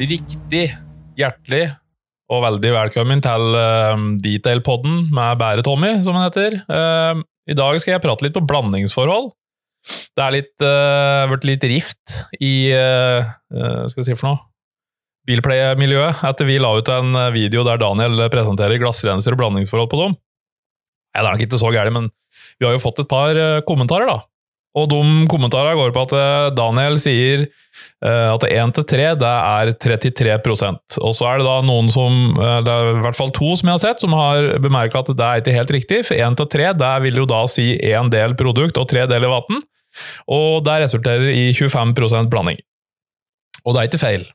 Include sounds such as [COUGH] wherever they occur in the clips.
Riktig hjertelig og veldig velkommen til uh, Detailpodden med Bære Tommy, som han heter. Uh, I dag skal jeg prate litt på blandingsforhold. Det er litt, uh, vært litt rift i uh, skal vi si for noe? Bilplay-miljøet etter vi la ut en video der Daniel presenterer glassrenser og blandingsforhold på dem. Ja, det er nok ikke så gærent, men vi har jo fått et par kommentarer, da. Og de kommentarene går på at Daniel sier at 1 til 3 det er 33% Og så er det da noen som, det er i hvert fall to som jeg har sett, som har bemerka at det er ikke helt riktig. For 1 til 3 det vil jo da si én del produkt og tre deler vann. Og det resulterer i 25% blanding. Og det er ikke feil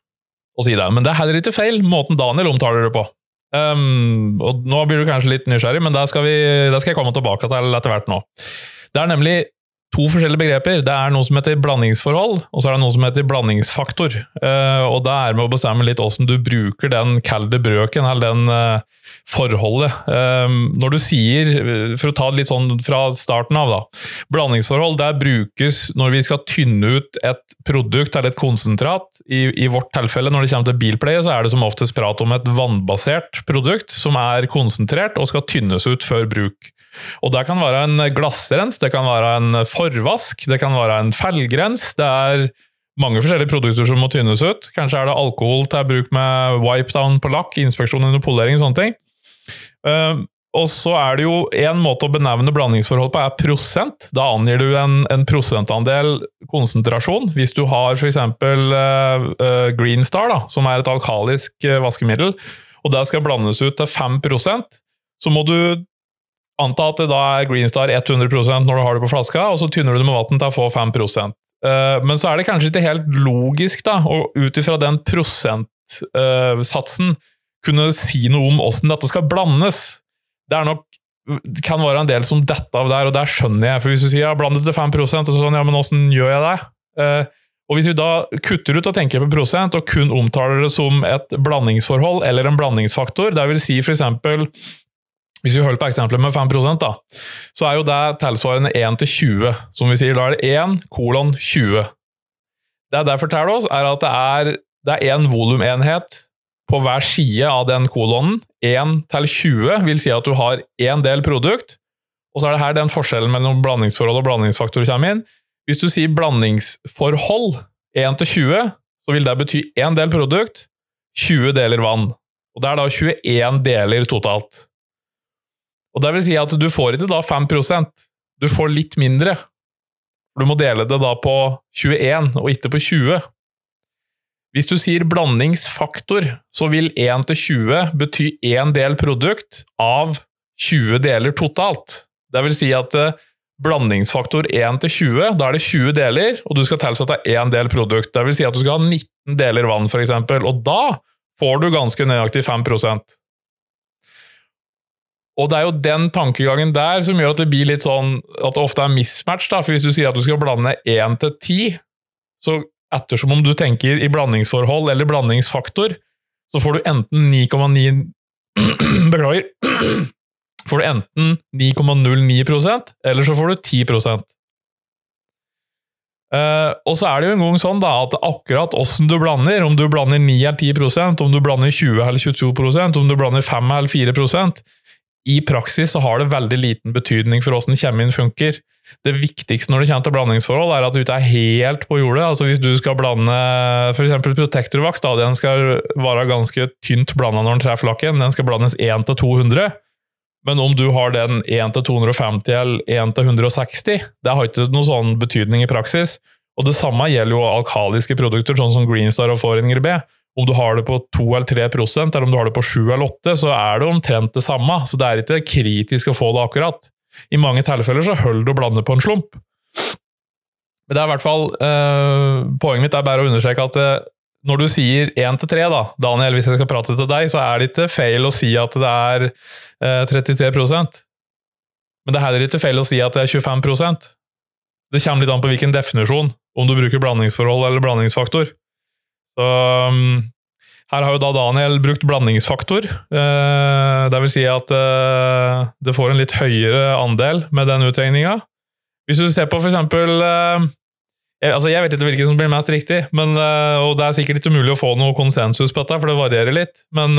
å si det, men det er heller ikke feil måten Daniel omtaler det på. Um, og Nå blir du kanskje litt nysgjerrig, men det skal, det skal jeg komme tilbake til etter hvert nå. Det er nemlig to forskjellige begreper. Det er noe som heter blandingsforhold, og så er det noe som heter blandingsfaktor. Uh, og det er med å bestemme litt åssen du bruker den kalde brøken, eller den uh, forholdet. Um, når du sier, for å ta det litt sånn fra starten av, da. Blandingsforhold der brukes når vi skal tynne ut et produkt eller et konsentrat. I, I, vårt tilfelle, når det kommer til bilpleie, så er det som oftest prat om et vannbasert produkt som er konsentrert og skal tynnes ut før bruk. Og Det kan være en glassrens, det kan være en forvask, det kan være en felgrens. Det er mange forskjellige produkter som må tynnes ut. Kanskje er det alkohol til bruk med wipe-down på lakk, inspeksjon under polering, sånne ting. Uh, og så er det jo En måte å benevne blandingsforhold på, er prosent. Da angir du en, en prosentandel konsentrasjon. Hvis du har f.eks. Uh, uh, Green Star, da, som er et alkalisk uh, vaskemiddel, og det skal blandes ut til 5% så må du Anta at det da er Greenstar 100% når du har det på flaska, og så tynner du det med vann til å få 5 eh, Men så er det kanskje ikke helt logisk, da, å ut ifra den prosentsatsen kunne si noe om åssen dette skal blandes. Det er nok det kan være en del som detter av der, og der skjønner jeg. For hvis du sier ja, bland det til 5 og så sånn, ja, men åssen gjør jeg det? Uh, og Hvis vi da kutter ut og tenker på prosent, og kun omtaler det som et blandingsforhold eller en blandingsfaktor, det vil si f.eks. Hvis vi holder på eksempelet med 5 da, så er jo det tilsvarende 1 til 20. Som vi sier, da er det 1 kolon 20. Det det forteller oss, er at det er, det er en volumenhet på hver side av den kolonen. 1 til 20 vil si at du har én del produkt, og så er det her den forskjellen mellom blandingsforhold og blandingsfaktor kommer inn. Hvis du sier blandingsforhold 1 til 20, så vil det bety én del produkt, 20 deler vann. Og det er da 21 deler totalt. Og det vil si at du får ikke da 5% du får litt mindre. Du må dele det da på 21, og ikke på 20. Hvis du sier blandingsfaktor, så vil 1 til 20 bety én del produkt av 20 deler totalt. Det vil si at eh, blandingsfaktor 1 til 20, da er det 20 deler, og du skal tilsette én del produkt. Det vil si at du skal ha 19 deler vann, f.eks., og da får du ganske nøyaktig 5 og det er jo den tankegangen der som gjør at det blir litt sånn at det ofte er mismatch. da, for Hvis du sier at du skal blande 1 til 10, så ettersom om du tenker i blandingsforhold eller blandingsfaktor, så får du enten 9,9 [CLEARS THROAT] Beklager. [CLEARS THROAT] Får du enten 9,09% eller så får du 10 uh, eh, Og så er det jo en gang sånn da, at akkurat åssen du blander, om du blander 9 eller 10% om du blander 20 eller 22% om du blander 5 eller 4 i praksis så har det veldig liten betydning for hvordan kjemien funker. Det viktigste når det kommer til blandingsforhold, er at du ikke er helt på jordet. Altså Hvis du skal blande f.eks. Protectorvax, da, den skal være ganske tynt blanda når den treffer lakken. Den skal blandes 1 til 200. Men om du har den 1 til 250 eller 1 til 160, det har ikke noen sånn betydning i praksis. Og Det samme gjelder jo alkaliske produkter, sånn som Greenstar og Foringer B om du har det på 2 eller 3 eller om du har det på 7 eller 8 så er det omtrent det samme. Så det er ikke kritisk å få det akkurat. I mange tilfeller så holder det å blande på en slump. Men det er i hvert fall eh, Poenget mitt er bare å understreke at eh, når du sier 1 til 3, da, Daniel, hvis jeg skal prate til deg, så er det ikke feil å si at det er eh, 33% Men det er heller ikke feil å si at det er 25% Det kommer litt an på hvilken definisjon, om du bruker blandingsforhold eller blandingsfaktor. Så um, her har jo da Daniel brukt blandingsfaktor. Eh, det vil si at eh, det får en litt høyere andel med den utregninga. Hvis du ser på f.eks. eksempel altså jeg vet ikke hvilken som blir mest riktig, men, eh, og det er sikkert ikke mulig å få noe konsensus på dette, for det varierer litt. Men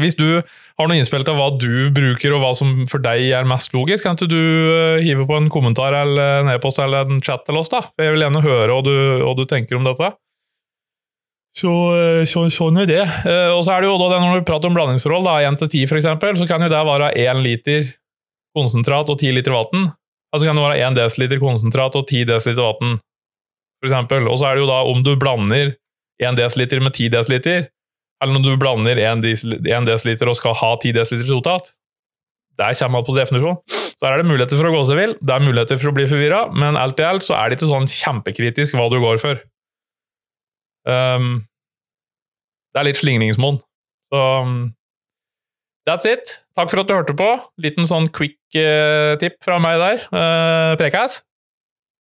hvis du har noe innspill til hva du bruker, og hva som for deg er mest logisk, kan ikke du hive på en kommentar eller en e-post eller en chat til oss? da? Jeg vil gjerne høre hva du, hva du tenker om dette. Så, så, sånn er det. Uh, og så er det jo da, Når du prater om blandingsforhold, 1 til 10 f.eks., så kan jo det være 1 liter konsentrat og 10 liter vann. Altså kan det være 1 dl konsentrat og 10 dl vann eksempel. Og så er det jo da om du blander 1 dl med 10 dl, eller om du blander 1 dl og skal ha 10 dl totalt. Der kommer alt på definisjon. Så der er det muligheter for å gå seg vill, det er muligheter for å bli forvirra, men alt i alt så er det ikke sånn kjempekritisk hva du går for. Um, det er litt slingringsmonn. Så um, that's it. Takk for at du hørte på. Liten sånn quick uh, tip fra meg der. Uh, Prekas.